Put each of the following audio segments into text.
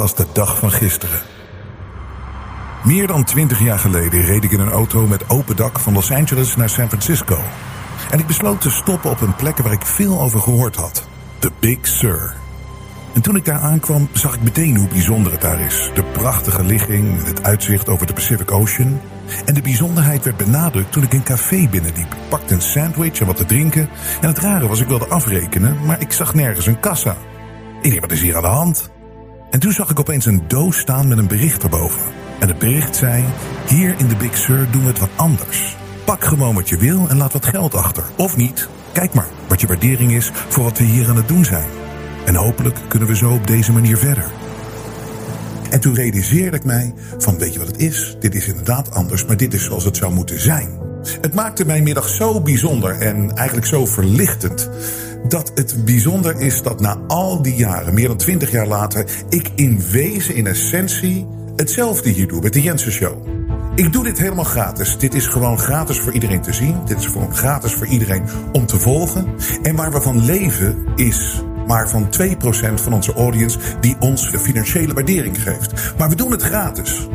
als de dag van gisteren. Meer dan twintig jaar geleden reed ik in een auto met open dak van Los Angeles naar San Francisco. En ik besloot te stoppen op een plek waar ik veel over gehoord had. The Big Sur. En toen ik daar aankwam, zag ik meteen hoe bijzonder het daar is. De prachtige ligging, het uitzicht over de Pacific Ocean. En de bijzonderheid werd benadrukt toen ik een café binnenliep. Pakte een sandwich en wat te drinken. En het rare was, ik wilde afrekenen, maar ik zag nergens een kassa. Ik dacht, wat is hier aan de hand? En toen zag ik opeens een doos staan met een bericht erboven. En het bericht zei, hier in de Big Sur doen we het wat anders. Pak gewoon wat je wil en laat wat geld achter. Of niet, kijk maar wat je waardering is voor wat we hier aan het doen zijn. En hopelijk kunnen we zo op deze manier verder. En toen realiseerde ik mij van weet je wat het is? Dit is inderdaad anders, maar dit is zoals het zou moeten zijn. Het maakte mijn middag zo bijzonder en eigenlijk zo verlichtend. Dat het bijzonder is dat na al die jaren, meer dan twintig jaar later, ik in wezen, in essentie, hetzelfde hier doe met de Jensen Show. Ik doe dit helemaal gratis. Dit is gewoon gratis voor iedereen te zien. Dit is gewoon gratis voor iedereen om te volgen. En waar we van leven is maar van 2% van onze audience die ons de financiële waardering geeft. Maar we doen het gratis.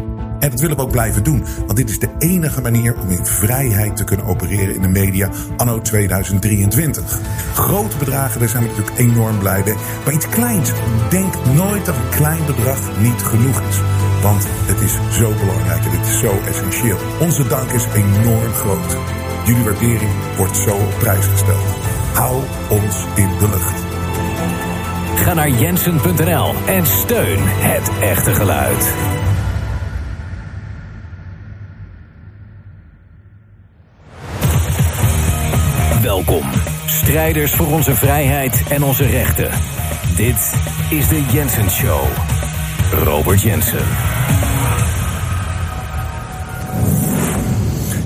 En dat willen we ook blijven doen, want dit is de enige manier om in vrijheid te kunnen opereren in de media anno 2023. Grote bedragen, daar zijn we natuurlijk enorm blij mee. Maar iets kleins, denk nooit dat een klein bedrag niet genoeg is. Want het is zo belangrijk en het is zo essentieel. Onze dank is enorm groot. Jullie waardering wordt zo op prijs gesteld. Hou ons in de lucht. Ga naar jensen.nl en steun het echte geluid. Strijders voor onze vrijheid en onze rechten. Dit is de Jensen Show. Robert Jensen.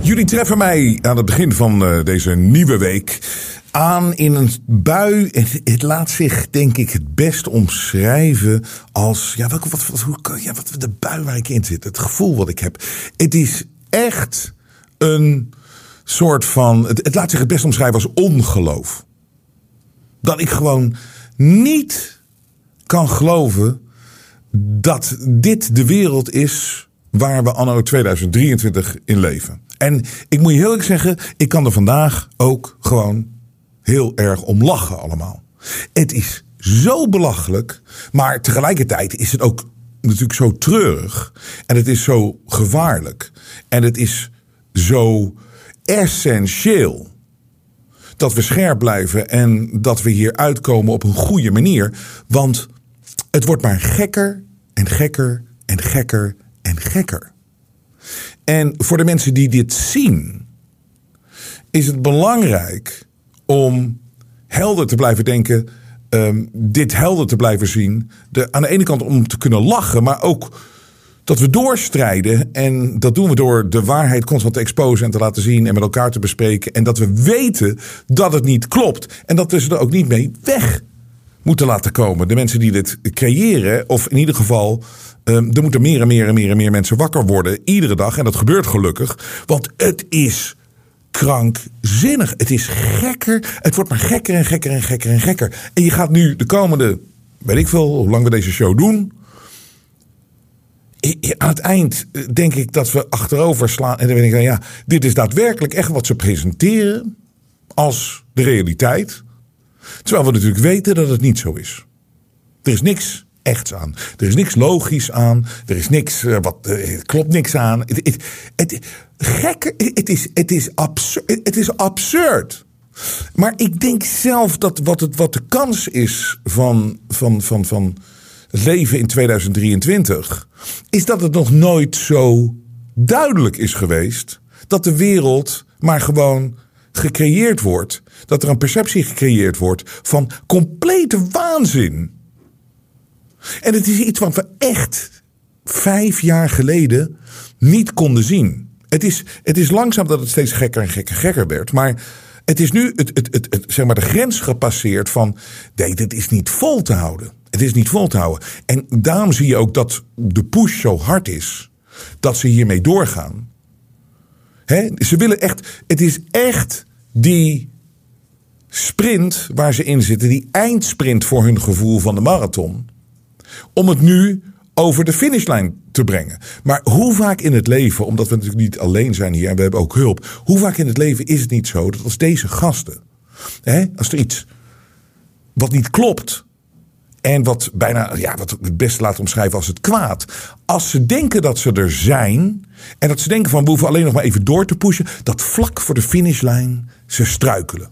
Jullie treffen mij aan het begin van uh, deze nieuwe week aan in een bui. Het laat zich, denk ik, het best omschrijven als. Ja, wat, wat, hoe, ja, wat de bui waar ik in zit. Het gevoel wat ik heb. Het is echt een soort van. Het, het laat zich het best omschrijven als ongeloof. Dat ik gewoon niet kan geloven dat dit de wereld is waar we anno 2023 in leven. En ik moet je heel erg zeggen, ik kan er vandaag ook gewoon heel erg om lachen allemaal. Het is zo belachelijk, maar tegelijkertijd is het ook natuurlijk zo treurig. En het is zo gevaarlijk. En het is zo essentieel dat we scherp blijven en dat we hier uitkomen op een goede manier. Want het wordt maar gekker en gekker en gekker en gekker. En voor de mensen die dit zien, is het belangrijk om helder te blijven denken. Um, dit helder te blijven zien. De, aan de ene kant om te kunnen lachen, maar ook dat we doorstrijden. En dat doen we door de waarheid constant te exposen en te laten zien en met elkaar te bespreken. En dat we weten dat het niet klopt. En dat we ze er ook niet mee weg moeten laten komen. De mensen die dit creëren, of in ieder geval. Um, er moeten meer en meer en meer en meer mensen wakker worden. Iedere dag. En dat gebeurt gelukkig. Want het is krankzinnig. Het is gekker. Het wordt maar gekker en gekker en gekker en gekker. En je gaat nu de komende, weet ik veel, hoe lang we deze show doen. Aan het eind eh, denk ik dat we achterover slaan. En dan denk ik, ja, dit is daadwerkelijk echt wat ze presenteren als de realiteit. Terwijl we natuurlijk weten dat het niet zo is. Er is niks echts aan. Er is niks logisch aan. Er is niks, uh, wat, uh, klopt niks aan. Het, het, het, gek, het is, het, is absurd, het is absurd. Maar ik denk zelf dat wat, het, wat de kans is van, van, van, van leven in 2023, is dat het nog nooit zo duidelijk is geweest dat de wereld maar gewoon gecreëerd wordt. Dat er een perceptie gecreëerd wordt van complete waanzin. En het is iets wat we echt vijf jaar geleden niet konden zien. Het is, het is langzaam dat het steeds gekker en gekker, gekker werd. Maar het is nu het, het, het, het, zeg maar de grens gepasseerd van. Nee, dit is niet vol te houden. Het is niet vol te houden. En daarom zie je ook dat de push zo hard is. Dat ze hiermee doorgaan. Ze willen echt. Het is echt die sprint waar ze in zitten. Die eindsprint voor hun gevoel van de marathon om het nu over de finishlijn te brengen. Maar hoe vaak in het leven, omdat we natuurlijk niet alleen zijn hier en we hebben ook hulp, hoe vaak in het leven is het niet zo dat als deze gasten, als er iets wat niet klopt, en wat bijna, ja, wat het best laat omschrijven als het kwaad. Als ze denken dat ze er zijn. En dat ze denken van we hoeven alleen nog maar even door te pushen. Dat vlak voor de finishlijn ze struikelen.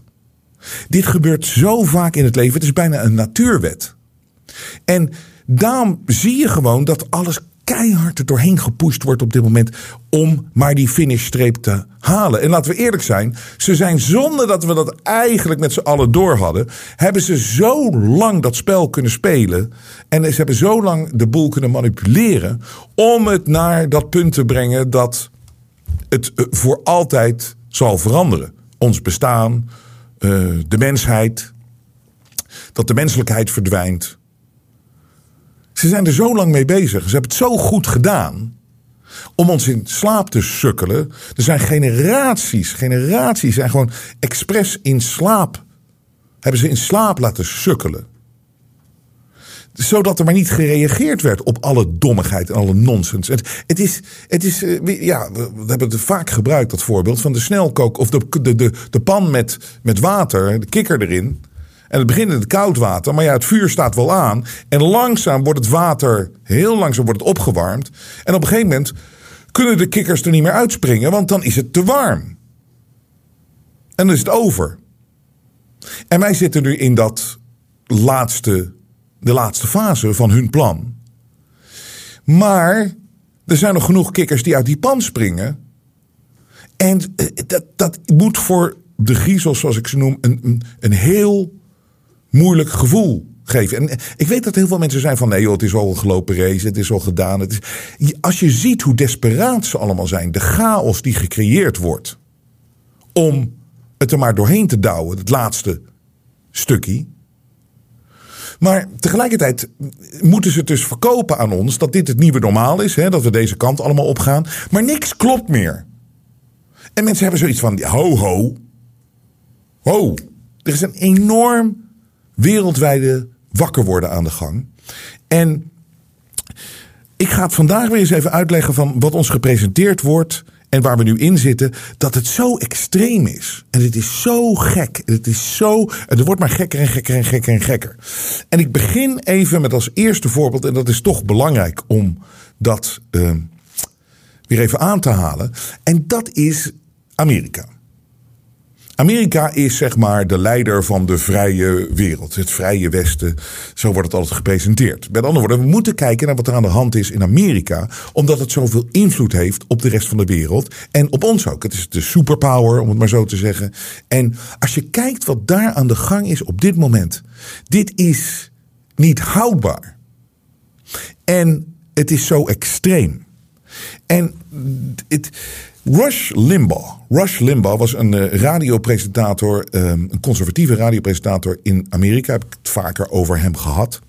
Dit gebeurt zo vaak in het leven. Het is bijna een natuurwet. En daarom zie je gewoon dat alles keihard er doorheen gepusht wordt op dit moment om maar die finishstreep te halen. En laten we eerlijk zijn, ze zijn zonder dat we dat eigenlijk met z'n allen door hadden, hebben ze zo lang dat spel kunnen spelen en ze hebben zo lang de boel kunnen manipuleren om het naar dat punt te brengen dat het eh, voor altijd zal veranderen. Ons bestaan, eh, de mensheid, dat de menselijkheid verdwijnt. Ze zijn er zo lang mee bezig. Ze hebben het zo goed gedaan. Om ons in slaap te sukkelen. Er zijn generaties, generaties zijn gewoon expres in slaap. Hebben ze in slaap laten sukkelen. Zodat er maar niet gereageerd werd op alle dommigheid en alle nonsens. Het, het is, het is eh, ja, we hebben het vaak gebruikt, dat voorbeeld van de snelkook of de, de, de, de pan met, met water, de kikker erin. En het begint in het koud water, maar ja, het vuur staat wel aan. En langzaam wordt het water, heel langzaam wordt het opgewarmd. En op een gegeven moment kunnen de kikkers er niet meer uitspringen, want dan is het te warm. En dan is het over. En wij zitten nu in dat laatste, de laatste fase van hun plan. Maar er zijn nog genoeg kikkers die uit die pan springen. En eh, dat, dat moet voor de griezels, zoals ik ze noem, een, een, een heel moeilijk gevoel geven. En ik weet dat heel veel mensen zijn van nee joh, het is al een gelopen race, het is al gedaan. Het is... Als je ziet hoe desperaat ze allemaal zijn, de chaos die gecreëerd wordt om het er maar doorheen te douwen, het laatste stukje. Maar tegelijkertijd moeten ze het dus verkopen aan ons dat dit het nieuwe normaal is, hè, dat we deze kant allemaal opgaan. Maar niks klopt meer. En mensen hebben zoiets van: ho, ho. Ho. Er is een enorm wereldwijde wakker worden aan de gang. En ik ga het vandaag weer eens even uitleggen van wat ons gepresenteerd wordt en waar we nu in zitten, dat het zo extreem is. En het is zo gek. Het is zo. Het wordt maar gekker en gekker en gekker en gekker. En ik begin even met als eerste voorbeeld, en dat is toch belangrijk om dat uh, weer even aan te halen. En dat is Amerika. Amerika is zeg maar de leider van de vrije wereld, het vrije Westen. Zo wordt het altijd gepresenteerd. Met andere woorden, we moeten kijken naar wat er aan de hand is in Amerika, omdat het zoveel invloed heeft op de rest van de wereld en op ons ook. Het is de superpower, om het maar zo te zeggen. En als je kijkt wat daar aan de gang is op dit moment, dit is niet houdbaar. En het is zo extreem. En het Rush Limbaugh. Rush Limbaugh was een uh, radiopresentator, um, een conservatieve radiopresentator in Amerika. Heb ik het vaker over hem gehad.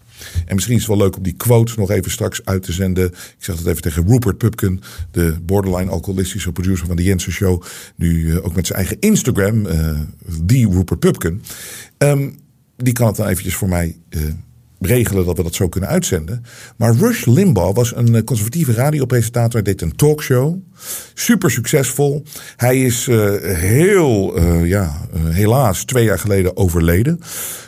En misschien is het wel leuk om die quote nog even straks uit te zenden. Ik zeg dat even tegen Rupert Pupkin, de borderline alcoholistische producer van de Jensen Show. Nu uh, ook met zijn eigen Instagram, uh, die Rupert Pupkin. Um, die kan het dan eventjes voor mij regelen dat we dat zo kunnen uitzenden. Maar Rush Limbaugh was een eh, conservatieve radiopresentator. Hij deed een talkshow. Super succesvol. Hij is uh, heel, uh, ja, helaas twee jaar geleden overleden.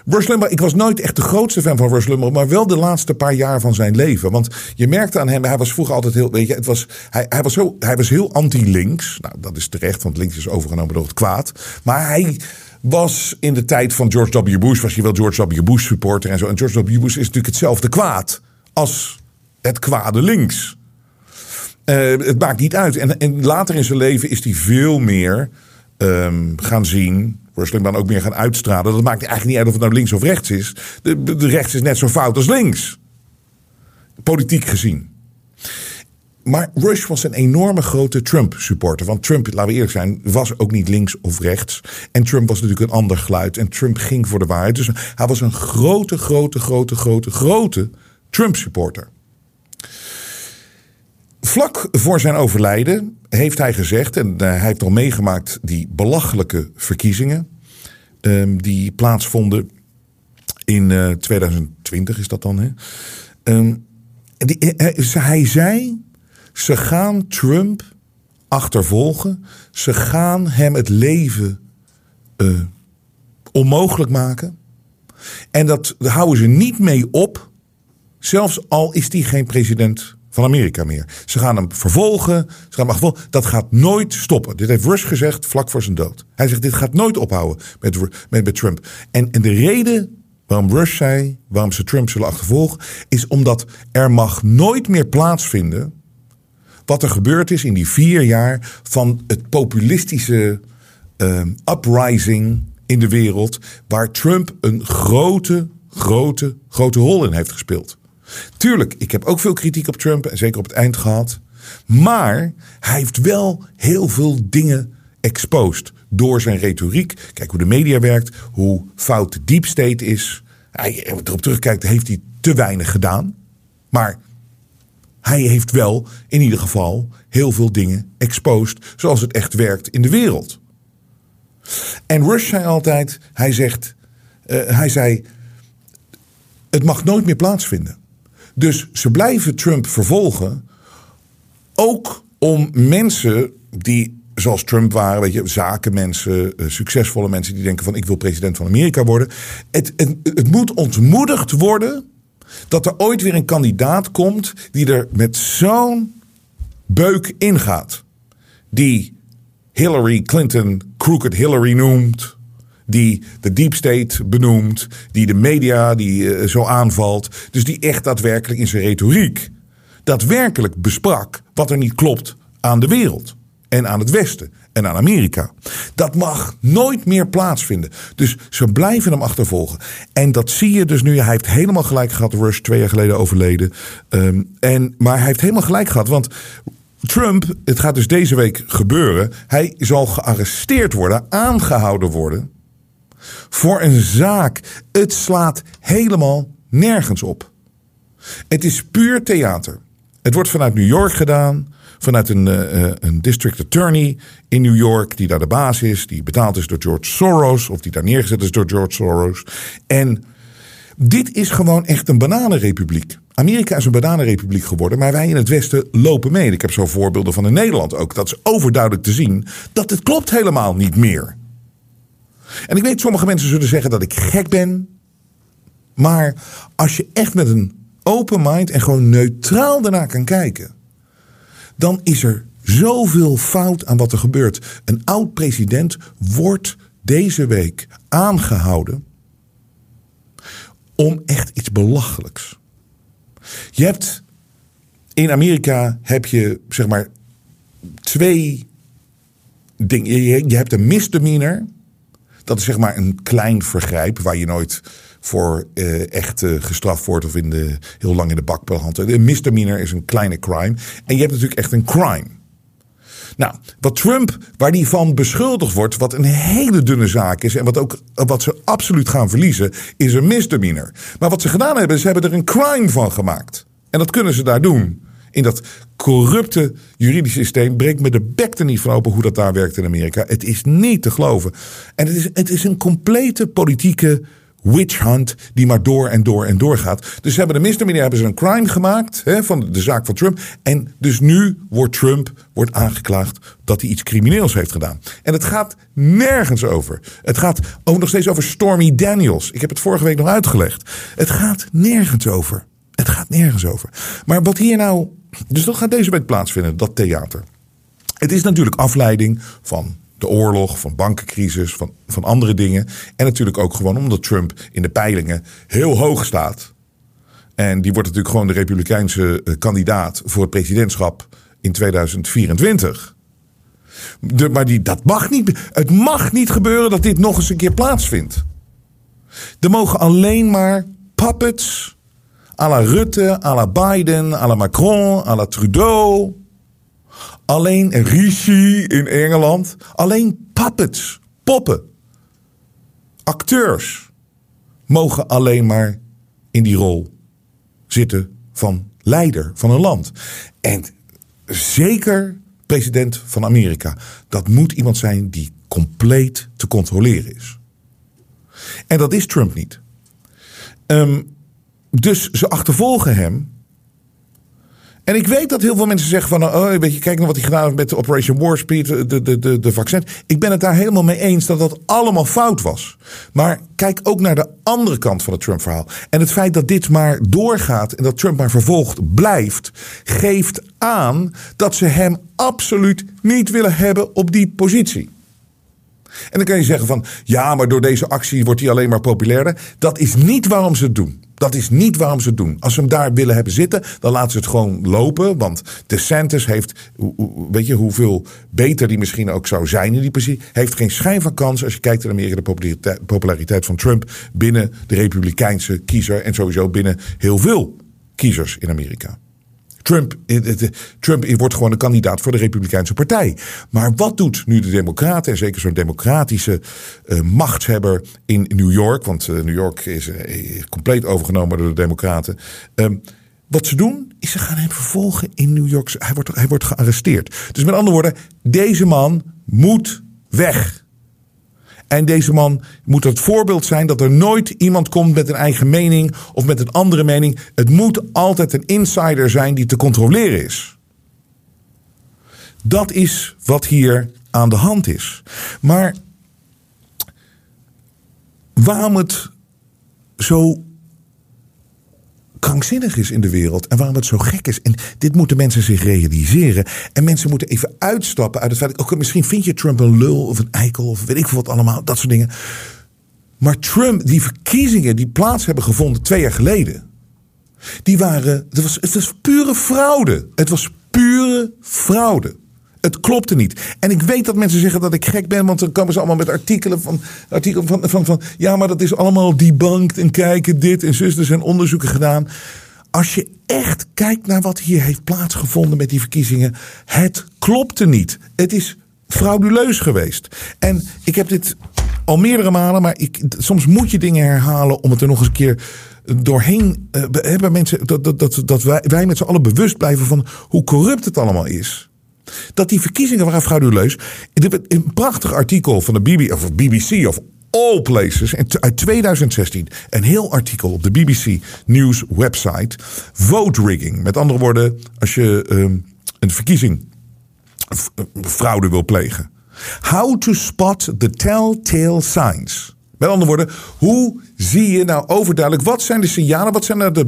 Rush Limbaugh, ik was nooit echt de grootste fan van Rush Limbaugh, maar wel de laatste paar jaar van zijn leven. Want je merkte aan hem, hij was vroeger altijd heel, weet je, het was, hij, hij, was, zo, hij was heel anti-links. Nou, dat is terecht, want links is overgenomen door het kwaad. Maar hij was in de tijd van George W. Bush, was je wel George W. Bush supporter en zo. En George W. Bush is natuurlijk hetzelfde kwaad als het kwade links. Uh, het maakt niet uit. En, en, later in zijn leven is hij veel meer um, gaan zien. Rusling dan ook meer gaan uitstralen. Dat maakt eigenlijk niet uit of het nou links of rechts is. De, de rechts is net zo fout als links. Politiek gezien. Maar Rush was een enorme grote Trump-supporter. Want Trump, laten we eerlijk zijn, was ook niet links of rechts. En Trump was natuurlijk een ander geluid. En Trump ging voor de waarheid. Dus hij was een grote, grote, grote, grote, grote Trump-supporter. Vlak voor zijn overlijden heeft hij gezegd, en hij heeft al meegemaakt die belachelijke verkiezingen. Um, die plaatsvonden in uh, 2020 is dat dan. Hè? Ehm, hij, hij zei, ze gaan Trump achtervolgen. Ze gaan hem het leven eh, onmogelijk maken. En dat houden ze niet mee op. Zelfs al is hij geen president van Amerika meer. Ze gaan hem vervolgen. Ze gaan hem. Dat gaat nooit stoppen. Dit heeft Rush gezegd vlak voor zijn dood. Hij zegt: Dit gaat nooit ophouden met, met, met Trump. En, en de reden waarom Rush zei, waarom ze Trump zullen achtervolgen, is omdat er mag nooit meer plaatsvinden wat er gebeurd is in die vier jaar van het populistische uh, uprising in de wereld, waar Trump een grote, grote, grote rol in heeft gespeeld. Tuurlijk, ik heb ook veel kritiek op Trump en zeker op het eind gehad. Maar hij heeft wel heel veel dingen exposed door zijn retoriek. Kijk hoe de media werkt, hoe fout de deep state is. Hij erop terugkijkt, heeft hij te weinig gedaan. Maar hij heeft wel in ieder geval heel veel dingen exposed zoals het echt werkt in de wereld. En Rush zei altijd, hij zegt, uh, hij zei, het mag nooit meer plaatsvinden. Dus ze blijven Trump vervolgen, ook om mensen die zoals Trump waren, weet je, zakenmensen, uh, succesvolle mensen die denken van ik wil president van Amerika worden. Het, het, het moet ontmoedigd worden dat er ooit weer een kandidaat komt die er met zo'n beuk ingaat. Die Hillary Clinton crooked Hillary noemt. Die de deep state benoemt. Die de media die uh, zo aanvalt. Dus die echt daadwerkelijk in zijn retoriek daadwerkelijk besprak wat er niet klopt aan de wereld. En aan het Westen en aan Amerika. Dat mag nooit meer plaatsvinden. Dus ze blijven hem achtervolgen. En dat zie je dus nu. Hij heeft helemaal gelijk gehad. Rush twee jaar geleden overleden. Um, en, maar hij heeft helemaal gelijk gehad. Want Trump, het gaat dus deze week gebeuren. Hij zal gearresteerd worden, aangehouden worden. Voor een zaak. Het slaat helemaal nergens op. Het is puur theater. Het wordt vanuit New York gedaan vanuit een, uh, een district attorney in New York, die daar de baas is, die betaald is door George Soros, of die daar neergezet is door George Soros. En dit is gewoon echt een bananenrepubliek. Amerika is een bananenrepubliek geworden, maar wij in het Westen lopen mee. Ik heb zo voorbeelden van in Nederland ook. Dat is overduidelijk te zien dat het klopt helemaal niet meer. En ik weet, sommige mensen zullen zeggen dat ik gek ben. Maar als je echt met een open mind en gewoon neutraal daarna kan kijken dan is er zoveel fout aan wat er gebeurt. Een oud president wordt deze week aangehouden om echt iets belachelijks. Je hebt in Amerika heb je zeg maar twee dingen. Je, hebt een misdemeanor. Dat is zeg maar een klein vergrijp waar je nooit voor uh, echt uh, gestraft wordt of in de, heel lang in de bak behandeld. Een misdemeanor is een kleine crime. En je hebt natuurlijk echt een crime. Nou, wat Trump, waar die van beschuldigd wordt, wat een hele dunne zaak is en wat, ook, wat ze absoluut gaan verliezen, is een misdemeanor. Maar wat ze gedaan hebben, ze hebben er een crime van gemaakt. En dat kunnen ze daar doen. In dat corrupte juridische systeem breekt me de bek er niet van open hoe dat daar werkt in Amerika. Het is niet te geloven. En het is, het is een complete politieke witch hunt die maar door en door en door gaat. Dus hebben de misdemeanor hebben ze een crime gemaakt hè, van de zaak van Trump. En dus nu wordt Trump wordt aangeklaagd dat hij iets crimineels heeft gedaan. En het gaat nergens over. Het gaat ook nog steeds over Stormy Daniels. Ik heb het vorige week nog uitgelegd. Het gaat nergens over. Het gaat nergens over. Maar wat hier nou. Dus dat gaat deze week plaatsvinden, dat theater. Het is natuurlijk afleiding van de oorlog, van bankencrisis, van, van andere dingen. En natuurlijk ook gewoon omdat Trump in de peilingen heel hoog staat. En die wordt natuurlijk gewoon de Republikeinse eh, kandidaat voor het presidentschap in 2024. De, maar die, dat mag niet. Het mag niet gebeuren dat dit nog eens een keer plaatsvindt. Er mogen alleen maar puppets. à la Rutte, à la Biden, à la Macron, à la Trudeau. Alleen Rishi in Engeland. Alleen puppets, poppen, acteurs mogen alleen maar in die rol zitten van leider van een land. En zeker president van Amerika. Dat moet iemand zijn die compleet te controleren is. En dat is Trump niet. Um, dus ze achtervolgen hem. En ik weet dat heel veel mensen zeggen van, oh, kijk naar wat hij gedaan heeft met de Operation Warp Speed, de, de, de, de vaccin. Ik ben het daar helemaal mee eens dat dat allemaal fout was. Maar kijk ook naar de andere kant van het Trump-verhaal. En het feit dat dit maar doorgaat en dat Trump maar vervolgd blijft, geeft aan dat ze hem absoluut niet willen hebben op die positie. En dan kan je zeggen van, ja, maar door deze actie wordt hij alleen maar populairder. Dat is niet waarom ze het doen. Dat is niet waarom ze het doen. Als ze hem daar willen hebben zitten, dan laten ze het gewoon lopen. Want DeSantis heeft, weet je hoeveel beter die misschien ook zou zijn in die positie. Heeft geen schijn van kans als je kijkt naar Amerika de populariteit van Trump binnen de Republikeinse kiezer. En sowieso binnen heel veel kiezers in Amerika. Trump, Trump wordt gewoon een kandidaat voor de Republikeinse Partij. Maar wat doet nu de Democraten, en zeker zo'n democratische uh, machtshebber in New York, want uh, New York is uh, compleet overgenomen door de Democraten. Um, wat ze doen, is ze gaan hem vervolgen in New York. Hij wordt, hij wordt gearresteerd. Dus met andere woorden, deze man moet weg. En deze man moet het voorbeeld zijn dat er nooit iemand komt met een eigen mening of met een andere mening. Het moet altijd een insider zijn die te controleren is. Dat is wat hier aan de hand is. Maar waarom het zo krankzinnig is in de wereld en waarom het zo gek is. En dit moeten mensen zich realiseren. En mensen moeten even uitstappen uit het feit. Ook misschien vind je Trump een lul of een eikel of weet ik veel wat allemaal, dat soort dingen. Maar Trump, die verkiezingen die plaats hebben gevonden twee jaar geleden, die waren, het was, het was pure fraude. Het was pure fraude. Het klopte niet. En ik weet dat mensen zeggen dat ik gek ben, want dan komen ze allemaal met artikelen van, artikelen van, van, van ja, maar dat is allemaal debunked en kijken dit en zus, er zijn onderzoeken gedaan. Als je echt kijkt naar wat hier heeft plaatsgevonden met die verkiezingen, het klopte niet. Het is frauduleus geweest. En ik heb dit al meerdere malen, maar ik, soms moet je dingen herhalen om het er nog eens een keer doorheen uh, hebben mensen dat, dat, dat, dat wij, wij met z'n allen bewust blijven van hoe corrupt het allemaal is dat die verkiezingen waren frauduleus. Een prachtig artikel van de BBC of BBC of all places uit 2016. Een heel artikel op de BBC News website. Vote rigging. Met andere woorden, als je ehm, een verkiezing fraude wil plegen. How to spot the telltale signs. Met andere woorden, hoe zie je nou overduidelijk, wat zijn de signalen, wat zijn nou de,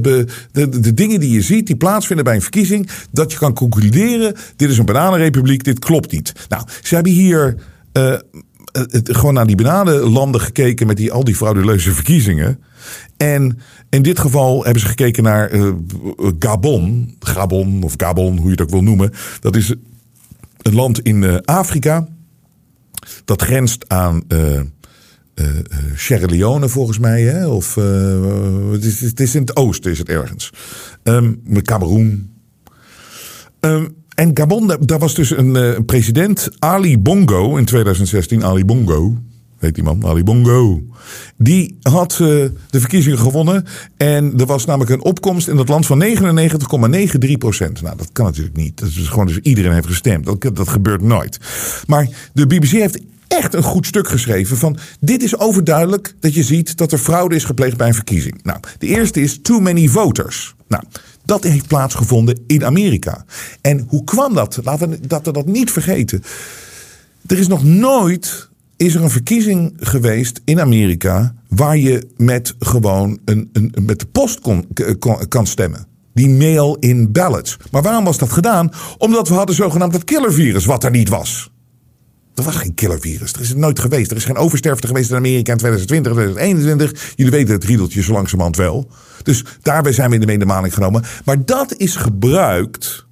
de, de, dingen die je ziet die plaatsvinden bij een verkiezing, dat je kan concluderen, dit is een bananenrepubliek, dit klopt niet. Nou, ze hebben hier uh, het, gewoon naar die bananenlanden gekeken met die, al die frauduleuze verkiezingen. En in dit geval hebben ze gekeken naar uh, Gabon, Gabon of Gabon, hoe je het ook wil noemen. Dat is een land in Afrika. Dat grenst aan uh, Sierra Leone volgens mij. Hè? Of uh, het, is, het, is, in het oosten is het ergens. Um, Cameroen. Um, en Gabon, daar was dus een president, Ali Bongo, in 2016. Ali Bongo, heet die man, Ali Bongo. Die had de verkiezingen gewonnen. En er was namelijk een opkomst in dat land van 99,93 procent. Nou, dat kan natuurlijk niet. Dat is gewoon dus iedereen heeft gestemd. Dat, dat gebeurt nooit. Maar de BBC heeft echt een goed stuk geschreven van dit is overduidelijk dat je ziet dat er fraude is gepleegd bij een verkiezing. Nou, de eerste is too many voters. Nou, dat heeft plaatsgevonden in Amerika. En hoe kwam dat? Laten we dat, we dat niet vergeten. Er is nog nooit is er een verkiezing geweest in Amerika waar je met gewoon een, een, met de post kon, kan stemmen. Die mail-in ballots. Maar waarom was dat gedaan? Omdat we hadden zogenaamd het killervirus, wat er niet was. Er was geen killervirus. Er is het nooit geweest. Er is geen oversterfte geweest in Amerika in 2020, 2021. Jullie weten het riedeltje zo langzamerhand wel. Dus daarbij zijn we in de medemaling genomen. Maar dat is gebruikt.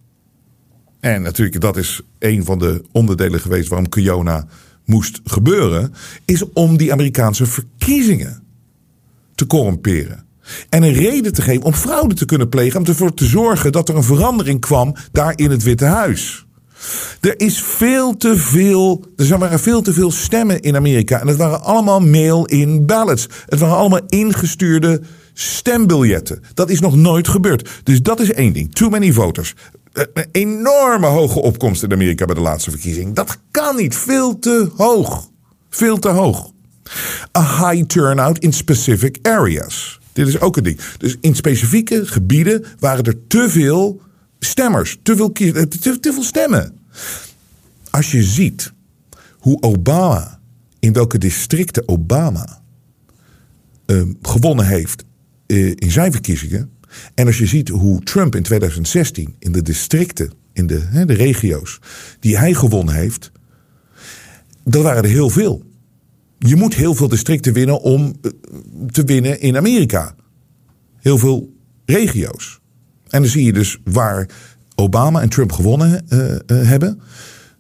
En natuurlijk, dat is een van de onderdelen geweest waarom Kiona moest gebeuren. Is om die Amerikaanse verkiezingen te corrumperen. En een reden te geven om fraude te kunnen plegen. Om ervoor te zorgen dat er een verandering kwam daar in het Witte Huis. Er is veel te veel, er waren veel te veel stemmen in Amerika. En het waren allemaal mail-in ballots. Het waren allemaal ingestuurde stembiljetten. Dat is nog nooit gebeurd. Dus dat is één ding. Too many voters. Een enorme hoge opkomst in Amerika bij de laatste verkiezing. Dat kan niet. Veel te hoog. Veel te hoog. A high turnout in specific areas. Dit is ook een ding. Dus in specifieke gebieden waren er te veel stemmers, te veel, kies- eh, te, veel stemmen. Als je ziet hoe Obama, in welke districten Obama eh, gewonnen heeft eh, in zijn verkiezingen. En als je ziet hoe Trump in 2016 in de districten, in de, de regio's die hij gewonnen heeft, dat waren er heel veel. Je moet heel veel districten winnen om eh, te winnen in Amerika. Heel veel regio's. En dan zie je dus waar Obama en Trump gewonnen eh, eh, hebben.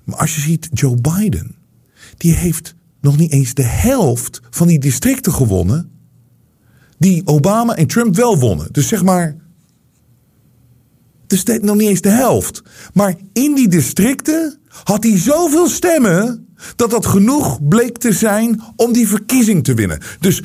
Maar als je ziet Joe Biden, die heeft nog niet eens de helft van die districten gewonnen die Obama en Trump wel wonnen. Dus zeg maar. Dus nog niet eens de helft. Maar in die districten had hij zoveel stemmen. dat dat genoeg bleek te zijn om die verkiezing te winnen. Dus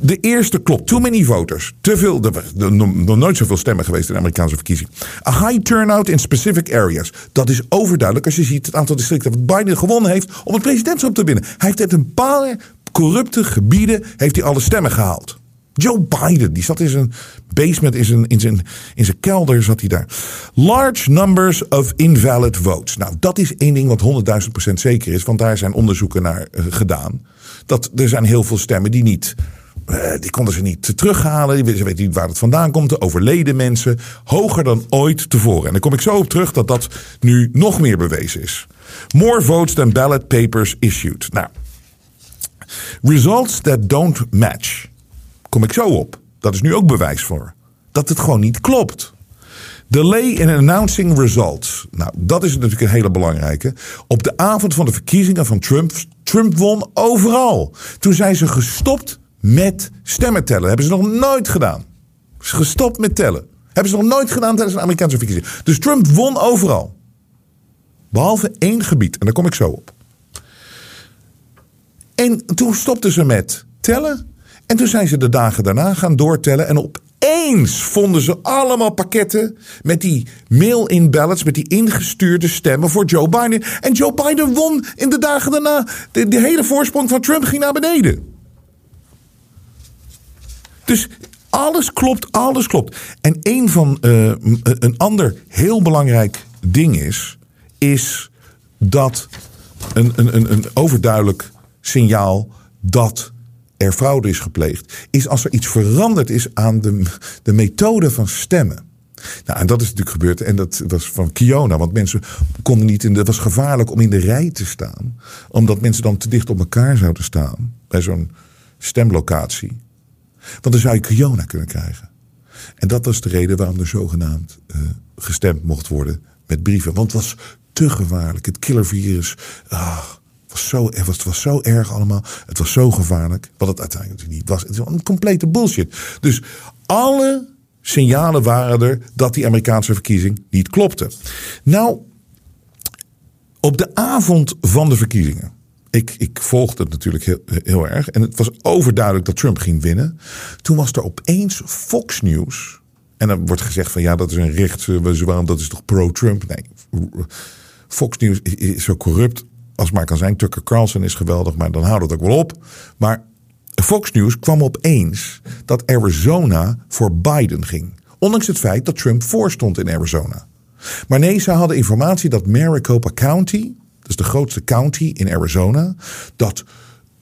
de eerste klopt. Too many voters. Te veel. Nog nooit zoveel stemmen geweest in de Amerikaanse verkiezing. A high turnout in specific areas. Dat is overduidelijk als je ziet het aantal districten wat Biden gewonnen heeft. om het presidentschap te winnen. Hij heeft uit een paar corrupte gebieden. heeft hij alle stemmen gehaald. Joe Biden, die zat in zijn basement, in zijn, in zijn, in zijn kelder zat hij daar. Large numbers of invalid votes. Nou, dat is één ding wat 100.000% zeker is, want daar zijn onderzoeken naar eh, gedaan. Dat er zijn heel veel stemmen die niet, eh, die konden ze niet terughalen. Ze weten niet waar het vandaan komt. De overleden mensen, hoger dan ooit tevoren. En daar kom ik zo op terug dat dat nu nog meer bewezen is. More votes than ballot papers issued. Nou, results that don't match kom ik zo op. Dat is nu ook bewijs voor. Dat het gewoon niet klopt. Delay in announcing results. Nou, dat is natuurlijk een hele belangrijke. Op de avond van de verkiezingen van Trump. Trump won overal. Toen zijn ze gestopt met stemmen tellen. Hebben ze nog nooit gedaan. Ze gestopt met tellen. Hebben ze nog nooit gedaan tijdens de Amerikaanse verkiezingen. Dus Trump won overal. Behalve één gebied. En daar kom ik zo op. En toen stopten ze met tellen. En toen zijn ze de dagen daarna gaan doortellen. En opeens vonden ze allemaal pakketten met die mail-in ballots, met die ingestuurde stemmen voor Joe Biden. En Joe Biden won in de dagen daarna. De hele voorsprong van Trump ging naar beneden. Dus alles klopt, alles klopt. En een van uh, een ander heel belangrijk ding is, is dat een, een, een, een overduidelijk signaal dat er fraude is gepleegd, is als er iets veranderd is aan de, de methode van stemmen. Nou, en dat is natuurlijk gebeurd. En dat was van Kiona. Want mensen konden niet in. Het was gevaarlijk om in de rij te staan. Omdat mensen dan te dicht op elkaar zouden staan. Bij zo'n stemlocatie. Want dan zou je Kiona kunnen krijgen. En dat was de reden waarom er zogenaamd uh, gestemd mocht worden met brieven. Want het was te gevaarlijk. Het killervirus. Ah, was zo, het, was, het was zo erg allemaal. Het was zo gevaarlijk. Wat het uiteindelijk niet was. Het is een complete bullshit. Dus alle signalen waren er dat die Amerikaanse verkiezing niet klopte. Nou, op de avond van de verkiezingen. Ik, ik volgde het natuurlijk heel, heel erg. En het was overduidelijk dat Trump ging winnen. Toen was er opeens Fox News. En dan wordt gezegd van ja, dat is een rechtse, waarom dat is toch pro-Trump? Nee, Fox News is zo corrupt als maar kan zijn. Tucker Carlson is geweldig, maar dan houdt het ook wel op. Maar Fox News kwam opeens dat Arizona voor Biden ging. Ondanks het feit dat Trump voorstond in Arizona. Maar nee, ze hadden informatie dat Maricopa County, dat is de grootste county in Arizona, dat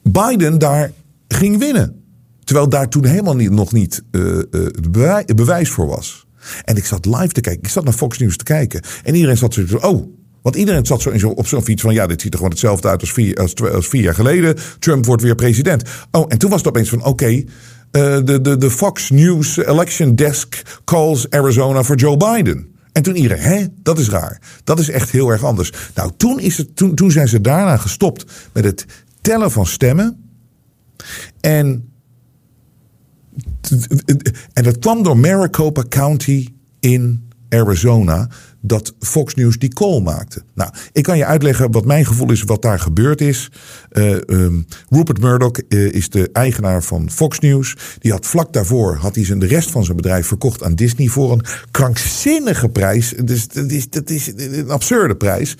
Biden daar ging winnen. Terwijl daar toen helemaal niet, nog niet uh, uh, bewijs voor was. En ik zat live te kijken. Ik zat naar Fox News te kijken. En iedereen zat zo. Oh, want iedereen zat zo in zo, op zo'n fiets van ja, dit ziet er gewoon hetzelfde uit als vier, als, jaar geleden. Trump wordt weer president. Oh, en toen was het opeens van oké. Uh, de, de, Fox News election desk calls Arizona voor Joe Biden. En toen iedereen, hè, dat is raar. Dat is echt heel erg anders. Nou, toen, is het, toen, toen zijn ze daarna gestopt met het tellen van stemmen. En, en dat kwam door Maricopa County in Arizona dat Fox News die call maakte. Nou, ik kan je uitleggen wat mijn gevoel is, wat daar gebeurd is. Uh, um, Rupert Murdoch uh, is de eigenaar van Fox News. Die had vlak daarvoor had hij zijn, de rest van zijn bedrijf verkocht aan Disney voor een krankzinnige prijs. Dus dat is, dat is een absurde prijs.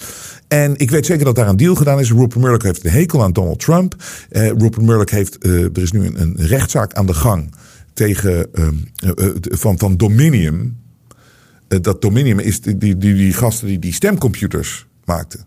En ik weet zeker dat daar een deal gedaan is. Rupert Murdoch heeft een hekel aan Donald Trump. Uh, Rupert Murdoch heeft, er is nu een, een rechtszaak aan de gang tegen ehm, eh, eh, van, van Dominium. Dat Dominium is die, die, die gasten die die stemcomputers maakten.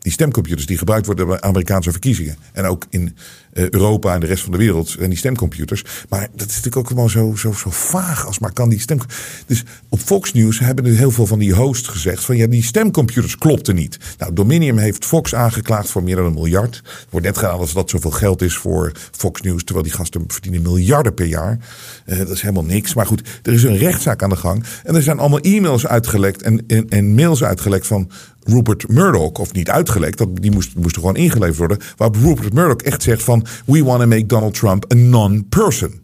Die stemcomputers die gebruikt worden bij Amerikaanse verkiezingen. En ook in eh, Europa en de rest van de wereld en die stemcomputers. Maar dat is natuurlijk ook gewoon zo, zo, zo vaag als maar kan die stem. Dus op Fox News hebben er heel veel van die hosts gezegd van ja, die stemcomputers klopten niet. Nou, Dominium heeft Fox aangeklaagd voor meer dan een miljard. Er wordt net gedaan als dat zoveel geld is voor Fox News, terwijl die gasten verdienen miljarden per jaar. Uh, dat is helemaal niks. Maar goed, er is een rechtszaak aan de gang. En er zijn allemaal e-mails uitgelekt en, en mails uitgelekt van Rupert Murdoch, of niet uitgelekt, dat, die moest, moest gewoon ingeleverd worden. Waarop Rupert Murdoch echt zegt van, we want to make Donald Trump a non-person.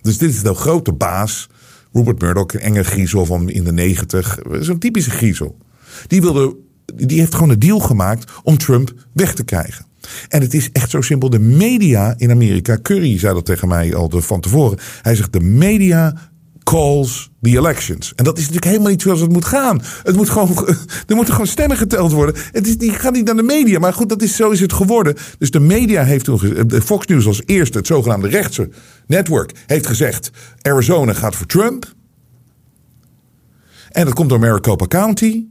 Dus dit is de grote baas. Rupert Murdoch, een enge griezel van in de negentig. Zo'n typische griezel. Die, wilde, die heeft gewoon een deal gemaakt om Trump weg te krijgen. En het is echt zo simpel. De media in Amerika, Curry zei dat tegen mij al van tevoren. Hij zegt: de media calls the elections. En dat is natuurlijk helemaal niet zoals het moet gaan. Het moet gewoon, er moeten gewoon stemmen geteld worden. Het is, die gaat niet naar de media. Maar goed, dat is, zo is het geworden. Dus de media heeft toen Fox News als eerste, het zogenaamde rechtse network, heeft gezegd: Arizona gaat voor Trump. En dat komt door Maricopa County.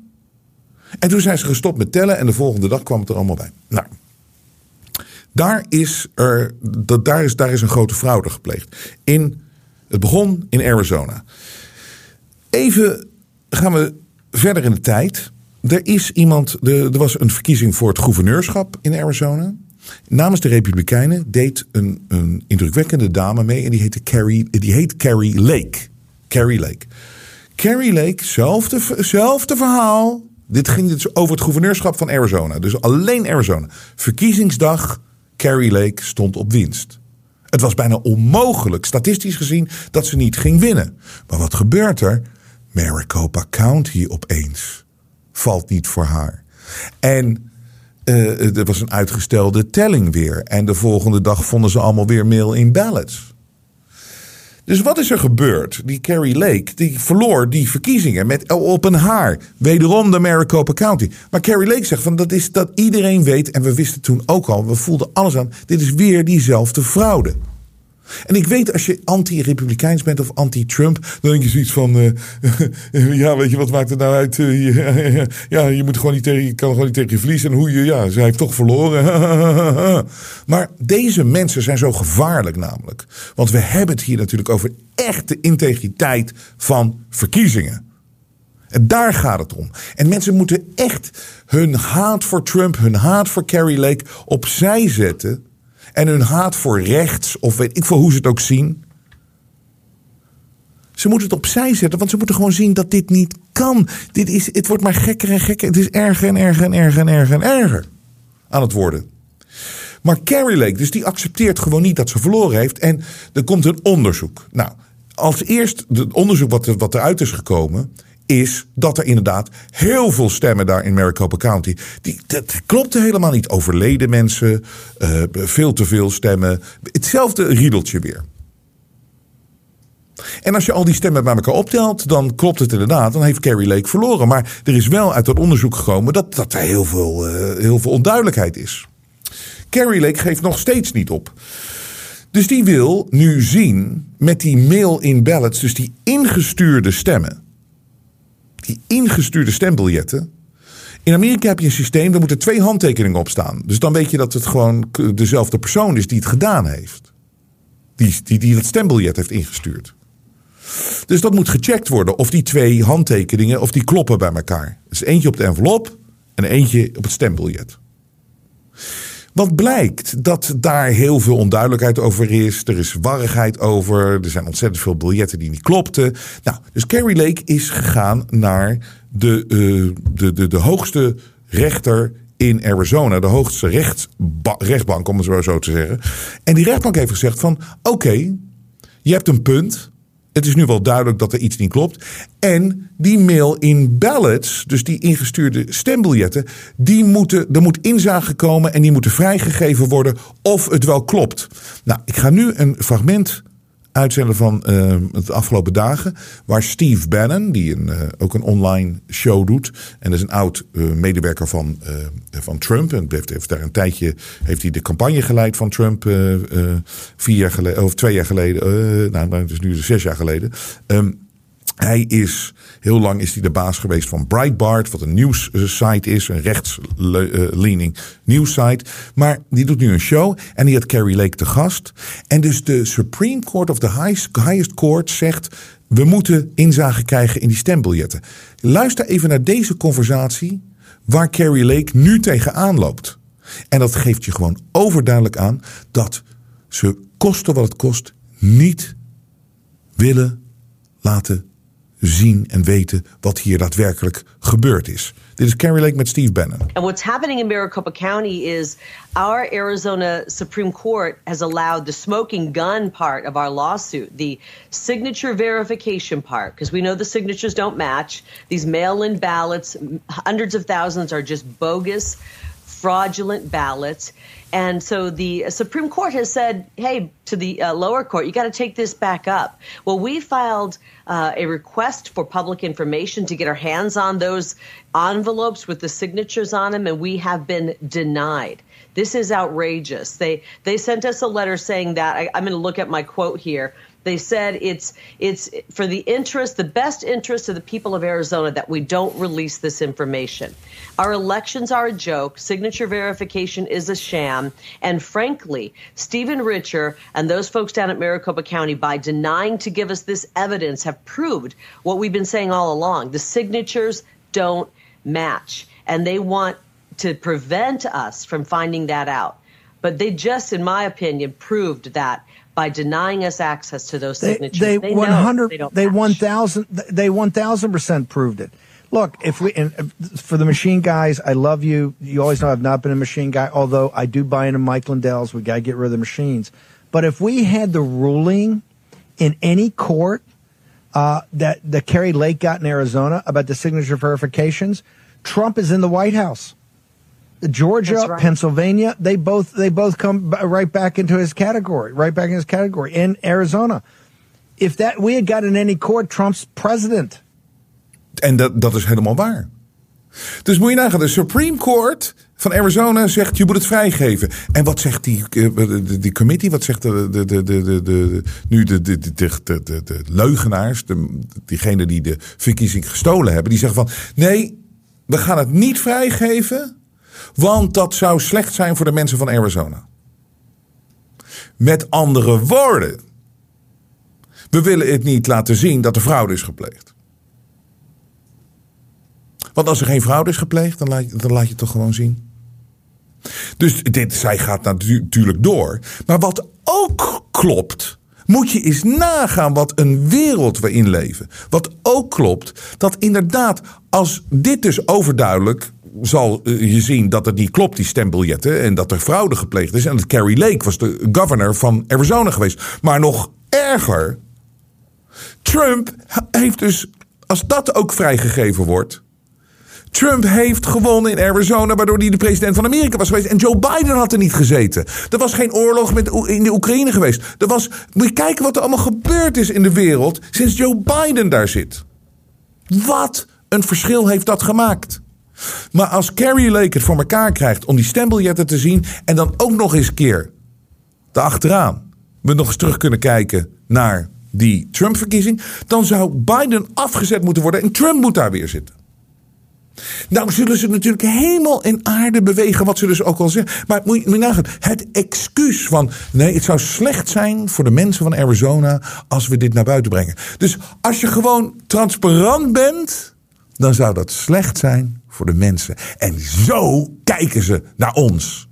En toen zijn ze gestopt met tellen en de volgende dag kwam het er allemaal bij. Nou, daar is, er, daar is, daar is een grote fraude gepleegd. In het begon in Arizona. Even gaan we verder in de tijd. Er is iemand, er was een verkiezing voor het gouverneurschap in Arizona. Namens de Republikeinen deed een, een indrukwekkende dame mee en die, heette Carrie, die heet Carrie Lake. Carrie Lake. Carrie Lake, zelfde, verhaal. Dit ging dus over het gouverneurschap van Arizona. Dus alleen Arizona. Verkiezingsdag, Carrie Lake stond op winst. Het was bijna onmogelijk, statistisch gezien, dat ze niet ging winnen. Maar wat gebeurt er? Maricopa County opeens valt niet voor haar. En uh, er was een uitgestelde telling weer. En de volgende dag vonden ze allemaal weer mail in ballots. Dus wat is er gebeurd? Die Carrie Lake die verloor die verkiezingen met op een haar. Wederom de Maricopa County. Maar Carrie Lake zegt van dat is dat iedereen weet. En we wisten toen ook al, we voelden alles aan. Dit is weer diezelfde fraude. En ik weet als je anti-republikeins bent of anti-Trump, dan denk je zoiets van, uh, ja, weet je, wat maakt het nou uit? Uh, ja, je moet gewoon niet tegen, je kan gewoon niet tegen je verliezen. En hoe je, ja, zij heeft toch verloren. maar deze mensen zijn zo gevaarlijk namelijk. Want we hebben het hier natuurlijk over echte integriteit van verkiezingen. En daar gaat het om. En mensen moeten echt hun haat voor Trump, hun haat voor Carrie Lake opzij zetten en hun haat voor rechts, of weet ik veel hoe ze het ook zien. Ze moeten het opzij zetten, want ze moeten gewoon zien dat dit niet kan. Dit is, het wordt maar gekker en gekker. Het is erger en erger en erger en erger en erger aan het worden. Maar Carrie Lake, dus die accepteert gewoon niet dat ze verloren heeft. En er komt een onderzoek. Nou, als eerst het onderzoek wat, wat eruit is gekomen, is dat er inderdaad heel veel stemmen daar in Maricopa County. Die, dat klopte helemaal niet. Overleden mensen, uh, veel te veel stemmen. Hetzelfde riedeltje weer. En als je al die stemmen bij elkaar optelt, dan klopt het inderdaad. Dan heeft Carrie Lake verloren. Maar er is wel uit dat onderzoek gekomen dat, dat er heel veel, uh, heel veel onduidelijkheid is. Carrie Lake geeft nog steeds niet op. Dus die wil nu zien met die mail-in ballots, dus die ingestuurde stemmen die ingestuurde stembiljetten. In Amerika heb je een systeem, daar moeten twee handtekeningen op staan. Dus dan weet je dat het gewoon dezelfde persoon is die het gedaan heeft. Die, die, die het stembiljet heeft ingestuurd. Dus dat moet gecheckt worden of die twee handtekeningen of die kloppen bij elkaar. Dus eentje op de envelop en eentje op het stembiljet. Wat blijkt dat daar heel veel onduidelijkheid over is. Er is warrigheid over. Er zijn ontzettend veel biljetten die niet klopten. Nou, dus Carrie Lake is gegaan naar de, uh, de, de, de hoogste rechter in Arizona. De hoogste rechtbank, om het zo te zeggen. En die rechtbank heeft gezegd van... oké, je hebt een punt. Het is nu wel duidelijk dat er iets niet klopt. En die mail-in ballots, dus die ingestuurde stembiljetten, die moeten, er moet inzage komen en die moeten vrijgegeven worden of het wel klopt. Nou, ik ga nu een fragment uitzenden van uh, het afgelopen dagen. Waar Steve Bannon, die een, uh, ook een online show doet. En is een oud uh, medewerker van, van Trump. En heeft, daar een tijdje heeft hij de campagne geleid van Trump. vier jaar geleden, of twee jaar geleden. nou, het is nu zes jaar geleden. Um, hij is, heel lang is hij de baas geweest van Breitbart, wat een nieuwssite is, een rechtsliening nieuwssite. Maar die doet nu een show en die had Carrie Lake te gast. En dus de Supreme Court of the Highest Court zegt, we moeten inzage krijgen in die stembiljetten. Luister even naar deze conversatie waar Carrie Lake nu tegenaan loopt. En dat geeft je gewoon overduidelijk aan dat ze kosten wat het kost niet willen laten zien en weten wat hier daadwerkelijk gebeurd is. Dit is Carrie Lake met Steve Bannon. And what's happening in Maricopa County is our Arizona Supreme Court has allowed the smoking gun part of our lawsuit, the signature verification part, because we know the signatures don't match. These mail-in ballots, hundreds of thousands are just bogus, fraudulent ballots. And so the Supreme Court has said, hey, to the uh, lower court, you got to take this back up. Well, we filed uh, a request for public information to get our hands on those envelopes with the signatures on them, and we have been denied. This is outrageous. They they sent us a letter saying that I, I'm going to look at my quote here. They said it's it's for the interest, the best interest of the people of Arizona that we don't release this information. Our elections are a joke. Signature verification is a sham. And frankly, Stephen Richer and those folks down at Maricopa County, by denying to give us this evidence, have proved what we've been saying all along. The signatures don't match. And they want to prevent us from finding that out. But they just, in my opinion, proved that by denying us access to those signatures. They, they, they 100, they, they 1000, they 1000% proved it. Look, if we, and for the machine guys, I love you. You always know I've not been a machine guy, although I do buy into Mike Lindell's. We got to get rid of the machines. But if we had the ruling in any court, uh, that, that Kerry Lake got in Arizona about the signature verifications, Trump is in the White House. Georgia, right. Pennsylvania, they both they both come right back into his category, right back in his category. In Arizona, if that we had got in any court, Trump's president. En dat, dat is helemaal waar. Dus moet je nagaan, de Supreme Court van Arizona zegt je moet het vrijgeven. En wat zegt die, eh, die committee, wat zegt de, de, de, de, de, nu de, de, de, de, de, de leugenaars, de, diegenen die de verkiezing gestolen hebben, die zeggen van nee, we gaan het niet vrijgeven want dat zou slecht zijn voor de mensen van Arizona. Met andere woorden. We willen het niet laten zien dat er fraude is gepleegd. Want als er geen fraude is gepleegd, dan laat, dan laat je het toch gewoon zien. Dus dit, zij gaat natuurlijk door. Maar wat ook klopt, moet je eens nagaan wat een wereld we in leven. Wat ook klopt, dat inderdaad, als dit dus overduidelijk zal eh, je zien dat het niet klopt, die stembiljetten. En dat er fraude gepleegd is. En dat Carrie Lake was de governor van Arizona geweest. Maar nog erger. Trump heeft dus, als dat ook vrijgegeven wordt. Trump heeft gewonnen in Arizona, waardoor hij de president van Amerika was geweest. En Joe Biden had er niet gezeten. Er was geen oorlog met, in de Oekraïne geweest. Er was, moet je kijken wat er allemaal gebeurd is in de wereld sinds Joe Biden daar zit. Wat een verschil heeft dat gemaakt. Maar als Carrie Lake het voor elkaar krijgt om die stembiljetten te zien en dan ook nog eens een keer achteraan we nog eens terug kunnen kijken naar die Trump-verkiezing, dan zou Biden afgezet moeten worden en Trump moet daar weer zitten. Nou zullen ze natuurlijk helemaal in aarde bewegen, wat ze dus ook al zeggen. Maar moet je nagaan, het excuus van nee, het zou slecht zijn voor de mensen van Arizona als we dit naar buiten brengen. Dus als je gewoon transparant bent, dan zou dat slecht zijn voor de mensen. En zo kijken ze naar ons.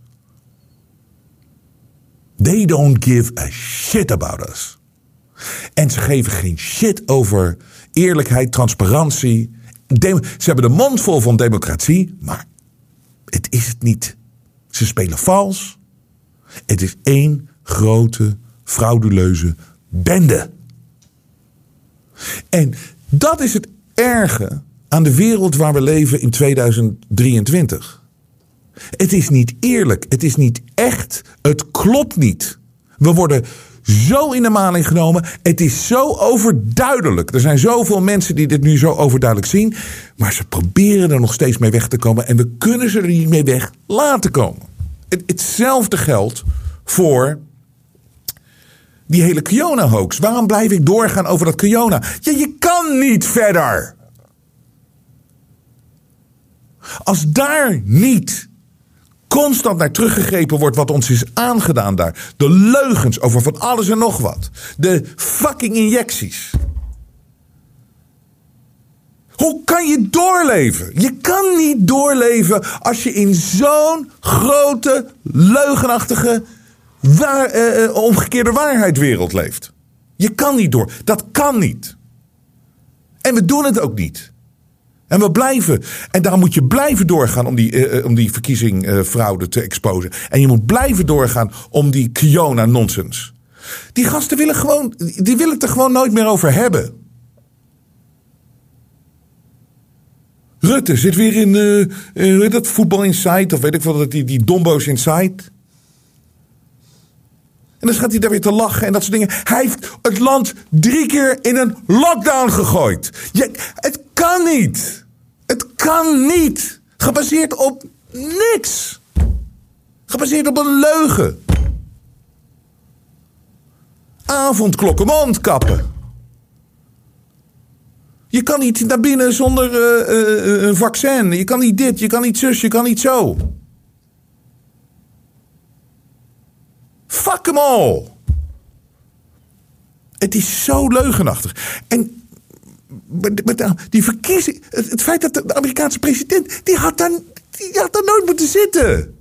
They don't give a shit about us. En ze geven geen shit over eerlijkheid, transparantie. ze hebben de mond vol van democratie, maar het is het niet. Ze spelen vals. Het is één grote frauduleuze bende. En dat is het erge aan de wereld waar we leven in 2023. Het is niet eerlijk, het is niet echt, het klopt niet. We worden zo in de maling genomen. Het is zo overduidelijk. Er zijn zoveel mensen die dit nu zo overduidelijk zien. Maar ze proberen er nog steeds mee weg te komen. En we kunnen ze er niet mee weg laten komen. hetzelfde geldt voor die hele Kiona-hoax. Waarom blijf ik doorgaan over dat Kiona? Ja, je kan niet verder. Als daar niet constant naar teruggegrepen wordt wat ons is aangedaan daar. De leugens over van alles en nog wat. De fucking injecties. Hoe kan je doorleven? Je kan niet doorleven als je in zo'n grote, leugenachtige, waar, eh, eh omgekeerde waarheidwereld leeft. Je kan niet door. Dat kan niet. En we doen het ook niet. En we blijven. En daar moet je blijven doorgaan om die, uh, om die verkiezingfraude te exposen. En je moet blijven doorgaan om die Kiona-nonsens. Die gasten willen gewoon. Die willen het er gewoon nooit meer over hebben. Rutte zit weer in uh, dat voetbal inside. Of weet ik wat, die, die dombo's inside. En dan gaat hij daar weer te lachen en dat soort dingen. Hij heeft het land drie keer in een lockdown gegooid. Je, het kan niet. Het kan niet. Gebaseerd op niks. Gebaseerd op een leugen. Avondklokken, mondkappen. Je kan niet naar binnen zonder uh, uh, een vaccin. Je kan niet dit, je kan niet zus, je kan niet zo. Fuck hem all. Het is zo leugenachtig. En die verkiezing. Het, feit dat de Amerikaanse president. Die had, daar, die had daar nooit moeten zitten.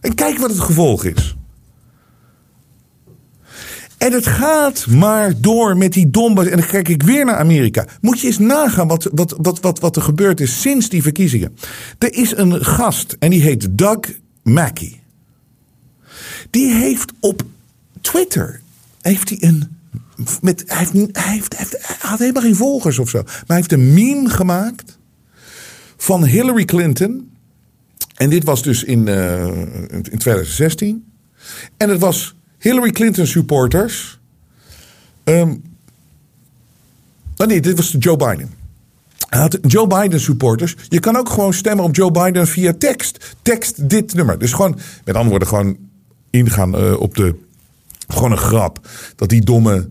En kijk wat het gevolg is. En het gaat maar door met die domme. En dan kijk ik weer naar Amerika. Moet je eens nagaan wat, wat, wat, wat, wat er gebeurd is sinds die verkiezingen. Er is een gast en die heet Doug Mackey. Die heeft op Twitter heeft hij een. Met, hij, heeft, heeft, had helemaal geen volgers of zo. Maar hij heeft een meme gemaakt van Hillary Clinton. En dit was dus in, uh, in 2016. En het was Hillary Clinton supporters. Um, nee, dit was Joe Biden. Hij had Joe Biden supporters. Je kan ook gewoon stemmen op Joe Biden via tekst. Tekst dit nummer. Dus gewoon, met andere woorden, gewoon ingaan uh, op de. Gewoon een grap. Dat die domme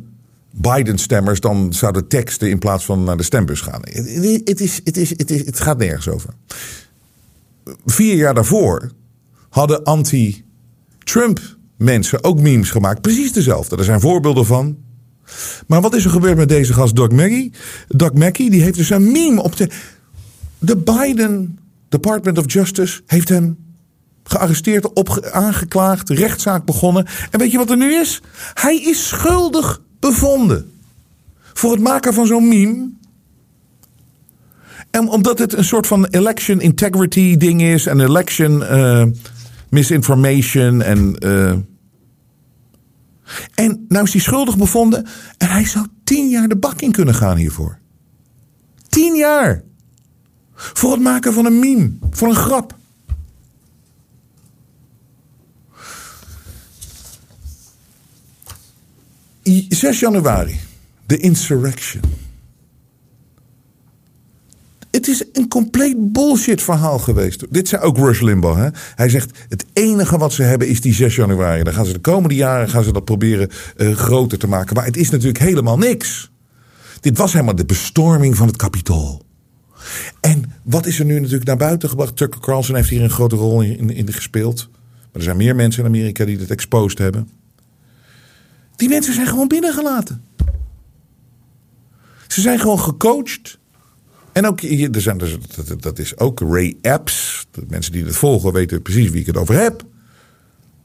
Biden-stemmers dan zouden teksten in plaats van naar de stembus gaan. Het, is, het, is, het, is, het gaat nergens over. Vier jaar daarvoor hadden anti-Trump mensen ook memes gemaakt. Precies dezelfde. Er zijn voorbeelden van. Maar wat is er gebeurd met deze gast Doug Mackey? Doug Mackey die heeft dus een meme op de... De Biden Department of Justice heeft hem gearresteerd, aangeklaagd, rechtszaak begonnen. En weet je wat er nu is? Hij is schuldig bevonden. Voor het maken van zo'n meme. En omdat het een soort van election integrity ding is. En election uh, misinformation. En, uh, en nou is hij schuldig bevonden. En hij zou tien jaar de bak in kunnen gaan hiervoor. Tien jaar. Voor het maken van een meme. Voor een grap. 6 januari, de insurrection. Het is een compleet bullshit verhaal geweest. Dit zei ook Rush Limbaugh. Hè? Hij zegt, het enige wat ze hebben is die 6 januari. Dan gaan ze de komende jaren gaan ze dat proberen uh, groter te maken. Maar het is natuurlijk helemaal niks. Dit was helemaal de bestorming van het kapitool. En wat is er nu natuurlijk naar buiten gebracht? Tucker Carlson heeft hier een grote rol in, in gespeeld. Maar er zijn meer mensen in Amerika die dit exposed hebben. Die mensen zijn gewoon binnengelaten. Ze zijn gewoon gecoacht. En ook, er zijn, dat is ook Ray Epps. De mensen die het volgen weten precies wie ik het over heb.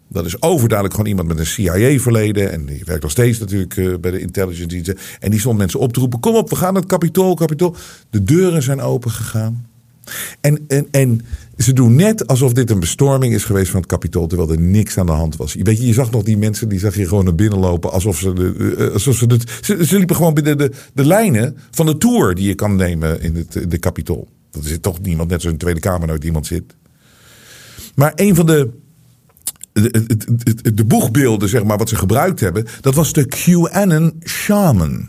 Dat is overduidelijk gewoon iemand met een CIA-verleden. En die werkt nog steeds natuurlijk eh, bij de intelligence diensten. En die stond mensen op te roepen: kom op, we gaan naar het kapitool, kapitool. De deuren zijn open gegaan. En, en, en ze doen net alsof dit een bestorming is geweest van het kapitool, terwijl er niks aan de hand was. Weet je, zag nog die mensen, die zag je gewoon naar binnen lopen, alsof ze, de, eh, alsof ze, ze, liepen gewoon binnen de, de lijnen van de tour die je kan nemen in, het, in de kapitool. Dat is toch niemand, net zoals in de Tweede Kamer nooit iemand zit. Maar een van de de, de boegbeelden, zeg maar, wat ze gebruikt hebben, dat was de QAnon Shaman.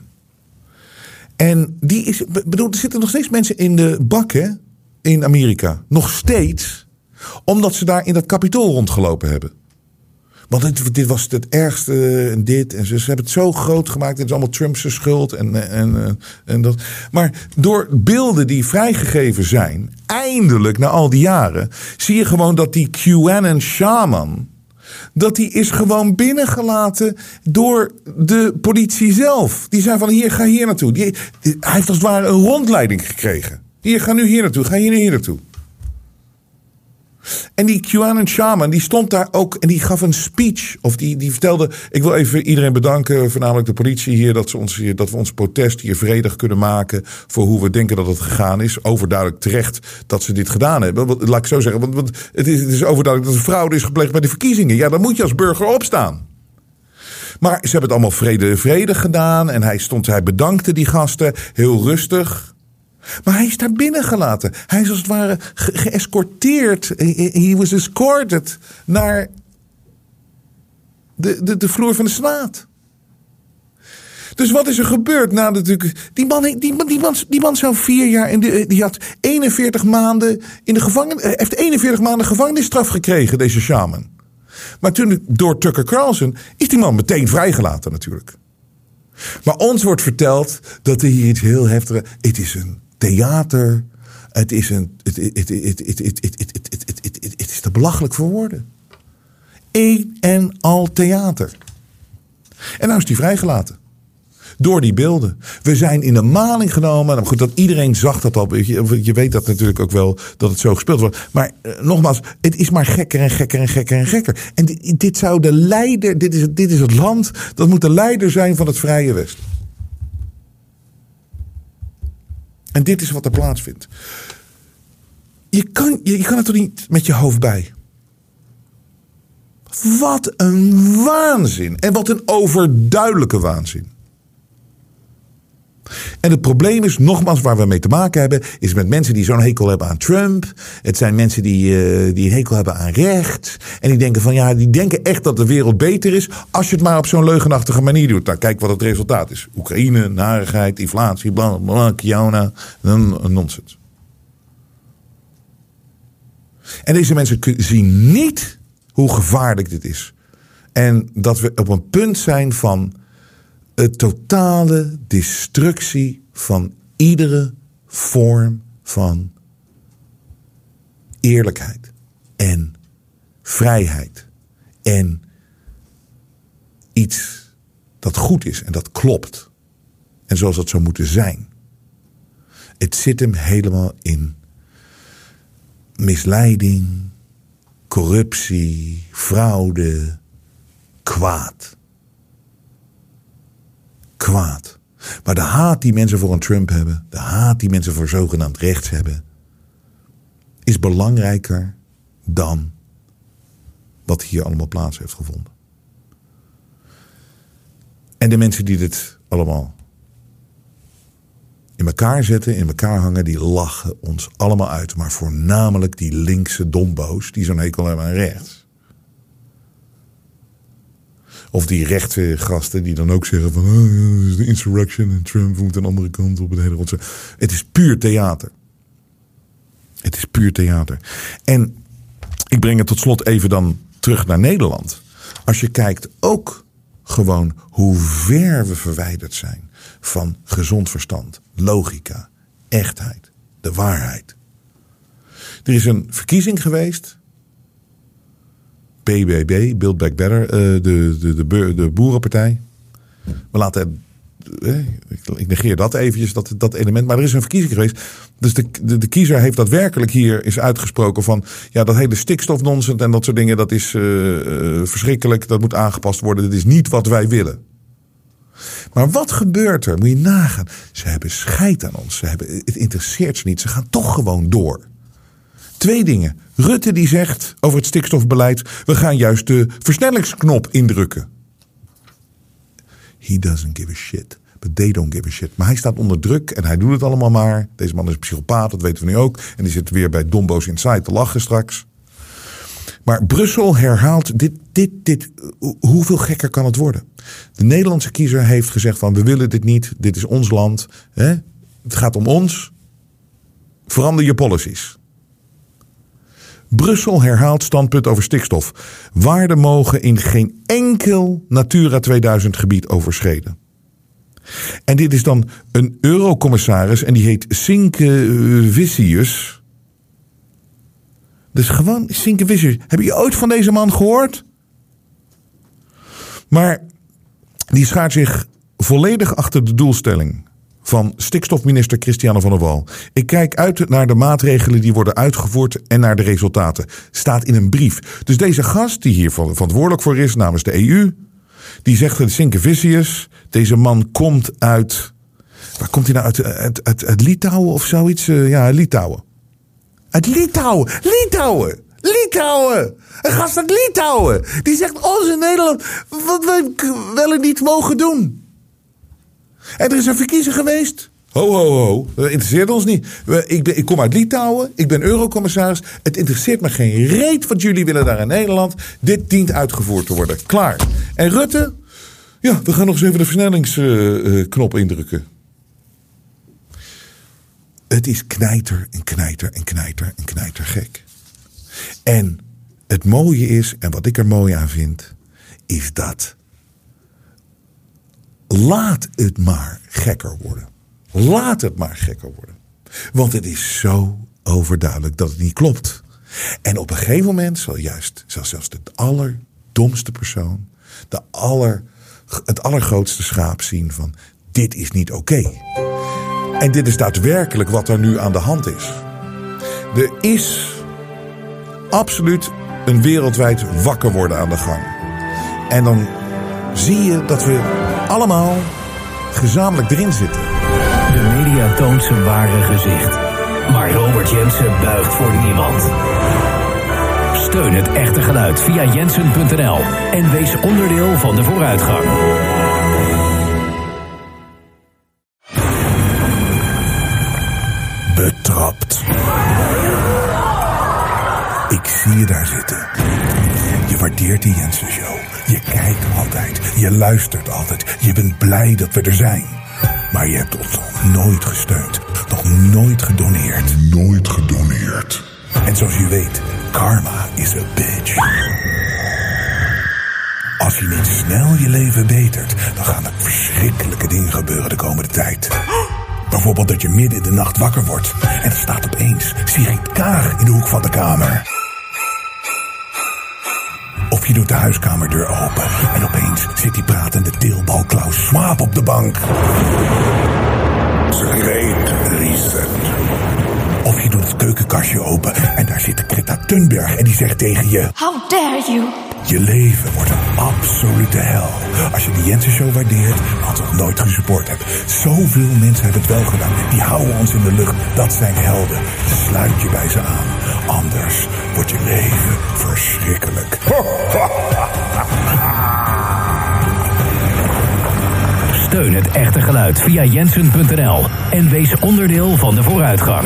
En die is, bedoel, er zitten nog steeds mensen in de bakken in Amerika. Nog steeds. Omdat ze daar in dat kapitool rondgelopen hebben. Want dit, dit was het ergste en dit. En ze, hebben het zo groot gemaakt. Het is allemaal Trump's schuld en, en, en dat. Maar door beelden die vrijgegeven zijn, eindelijk na al die jaren, zie je gewoon dat die QAnon shaman dat die is gewoon binnengelaten door de politie zelf. Die zei van hier, ga hier naartoe. Die, hij heeft als het ware een rondleiding gekregen. Hier, ga nu hier naartoe, ga hier nu hier naartoe. En die QAnon shaman, die stond daar ook en die gaf een speech. Of die, die vertelde, ik wil even iedereen bedanken, voornamelijk de politie hier, dat, ze ons hier, dat we ons protest hier vredig kunnen maken voor hoe we denken dat het gegaan is. Overduidelijk terecht dat ze dit gedaan hebben. Laat ik zo zeggen, want, want het, is, het is overduidelijk dat er fraude is gepleegd bij de verkiezingen. Ja, dan moet je als burger opstaan. Maar ze hebben het allemaal vrede, vredig gedaan. En hij stond, hij bedankte die gasten heel rustig. Maar hij is daar binnengelaten. Hij is als het ware geëscorteerd. He was escorted naar de, de, de vloer van de Senaat. Dus wat is er gebeurd? Natuurlijk, die man, die, die, man, die man zou vier jaar in de, die had 41 maanden in de gevangenis, eh, heeft 41 maanden gevangenisstraf gekregen, deze shaman. Maar toen door Tucker Carlson is die man meteen vrijgelaten natuurlijk. Maar ons wordt verteld dat er hier iets heel heftigs. Het is een theater. Het is, een, het, het, het, is te belachelijk voor woorden. Eén en al theater. En nou is die vrijgelaten. Door die beelden. We zijn in de maling genomen. Goed, dat iedereen zag dat al. Je, je weet dat natuurlijk ook wel dat het zo gespeeld wordt. Maar nogmaals, het is maar gekker en gekker en gekker en gekker. En dit, zou de leider, dit is, dit is het land, dat moet de leider zijn van het Vrije west. En dit is wat er plaatsvindt. Je kan, je, je kan het toch niet met je hoofd bij. Wat een waanzin. En wat een overduidelijke waanzin. En het probleem is, nogmaals, waar we mee te maken hebben, is met mensen die zo'n hekel hebben aan Trump. Het zijn mensen die, uh, die een hekel hebben aan recht. En die denken van ja, die denken echt dat de wereld beter is als je het maar op zo'n leugenachtige manier doet. Nou, kijk wat het resultaat is. Oekraïne, narigheid, inflatie, bla bla, Kiona, nonsens. En deze mensen zien niet hoe gevaarlijk dit is. En dat we op een punt zijn van het totale destructie van iedere vorm van eerlijkheid en vrijheid en iets dat goed is en dat klopt en zoals dat zou moeten zijn. Het zit hem helemaal in misleiding, corruptie, fraude, kwaad kwaad. Maar de haat die mensen voor een Trump hebben, de haat die mensen voor zogenaamd rechts hebben, is belangrijker dan wat hier allemaal plaats heeft gevonden. En de mensen die dit allemaal in elkaar zetten, in elkaar hangen, die lachen ons allemaal uit. Maar voornamelijk die linkse dombo's, die zo'n hekel hebben aan rechts. Of die rechte gasten die dan ook zeggen van oh, de insurrection en Trump moet een andere kant op het hele rotse. Het is puur theater. Het is puur theater. En ik breng het tot slot even dan terug naar Nederland. Als je kijkt ook gewoon hoe ver we verwijderd zijn van gezond verstand, logica, echtheid, de waarheid. Er is een verkiezing geweest BBB, Build Back Better, uh, de, de, de, de boerenpartij. We laten, eh, ik negeer dat eventjes, dat, dat element. Maar er is een verkiezing geweest. Dus de, de, de kiezer heeft daadwerkelijk hier is uitgesproken van... ja, dat hele stikstofnonsens en dat soort dingen, dat is uh, verschrikkelijk. Dat moet aangepast worden. Dit is niet wat wij willen. Maar wat gebeurt er? Moet je nagaan. Ze hebben scheid aan ons. Ze hebben, het interesseert ze niet. Ze gaan toch gewoon door. Twee dingen. Rutte die zegt over het stikstofbeleid: we gaan juist de versnellingsknop indrukken. He doesn't give a shit. But they don't give a shit. Maar hij staat onder druk en hij doet het allemaal maar. Deze man is een psychopaat, dat weten we nu ook. En die zit weer bij Dombo's Inside te lachen straks. Maar Brussel herhaalt dit, dit, dit. Hoeveel gekker kan het worden? De Nederlandse kiezer heeft gezegd van we willen dit niet. Dit is ons land. Hè? Het gaat om ons. Verander je policies. Brussel herhaalt standpunt over stikstof. Waarden mogen in geen enkel Natura 2000 gebied overschreden. En dit is dan een eurocommissaris en die heet Sinke Vicius. Dus gewoon Sinke Vicius. Heb je ooit van deze man gehoord? Maar die schaart zich volledig achter de doelstelling van stikstofminister Christiane van der Wal. Ik kijk uit naar de maatregelen die worden uitgevoerd en naar de resultaten. Staat in een brief. Dus deze gast, die hier verantwoordelijk voor is namens de EU, die zegt dat Sinkevicius, deze man komt uit. Waar komt hij nou uit? Uit, uit, Litouwen of zoiets? Uh, ja, Litouwen. Uit Litouwen! Litouwen! Litouwen! Een gast uit Litouwen! Die zegt ons in Nederland wat wij wel en niet mogen doen. En er is een verkiezing geweest. Ho, ho, ho. Dat interesseert ons niet. Ik, ik kom uit Litouwen. Ik ben eurocommissaris. Het interesseert me geen reet wat jullie willen daar in Nederland. Dit dient uitgevoerd te worden. Klaar. En Rutte? Ja, we gaan nog eens even de versnellingsknop indrukken. Het is knijter en knijter en knijter en knijter gek. En het mooie is, en wat ik er mooi aan vind, is dat Laat het maar gekker worden. Laat het maar gekker worden. Want het is zo overduidelijk dat het niet klopt. En op een gegeven moment zal juist zelfs de allerdomste persoon, de aller, het allergrootste schaap zien van dit is niet oké. En dit is daadwerkelijk wat er nu aan de hand is. Er is absoluut een wereldwijd wakker worden aan de gang. En dan zie je dat we allemaal gezamenlijk erin zitten. De media toont zijn ware gezicht. Maar Robert Jensen buigt voor niemand. Steun het echte geluid via jensen.nl en wees onderdeel van de vooruitgang. Betrapt. Ik zie je daar zitten. Je waardeert die Jensen Show. Je kijkt altijd, je luistert altijd, je bent blij dat we er zijn. Maar je hebt ons nog nooit gesteund, nog nooit gedoneerd. Nooit gedoneerd. En zoals je weet, karma is a bitch. Als je niet snel je leven betert, dan gaan er verschrikkelijke dingen gebeuren de komende tijd. Bijvoorbeeld dat je midden in de nacht wakker wordt en er staat opeens Sigrid Kaag in de hoek van de kamer. Je doet de huiskamerdeur open en opeens zit die pratende teelbal Klaus Schwab op de bank. Great reset. Of je doet het keukenkastje open en daar zit Greta Thunberg en die zegt tegen je... How dare you? Je leven wordt een absolute hel. Als je de Jensen Show waardeert, maar nog nooit gesupport hebt. Zoveel mensen hebben het wel gedaan. Die houden ons in de lucht. Dat zijn helden. Sluit je bij ze aan. Anders wordt je leven verschrikkelijk. Steun het echte geluid via jensen.nl en wees onderdeel van de vooruitgang.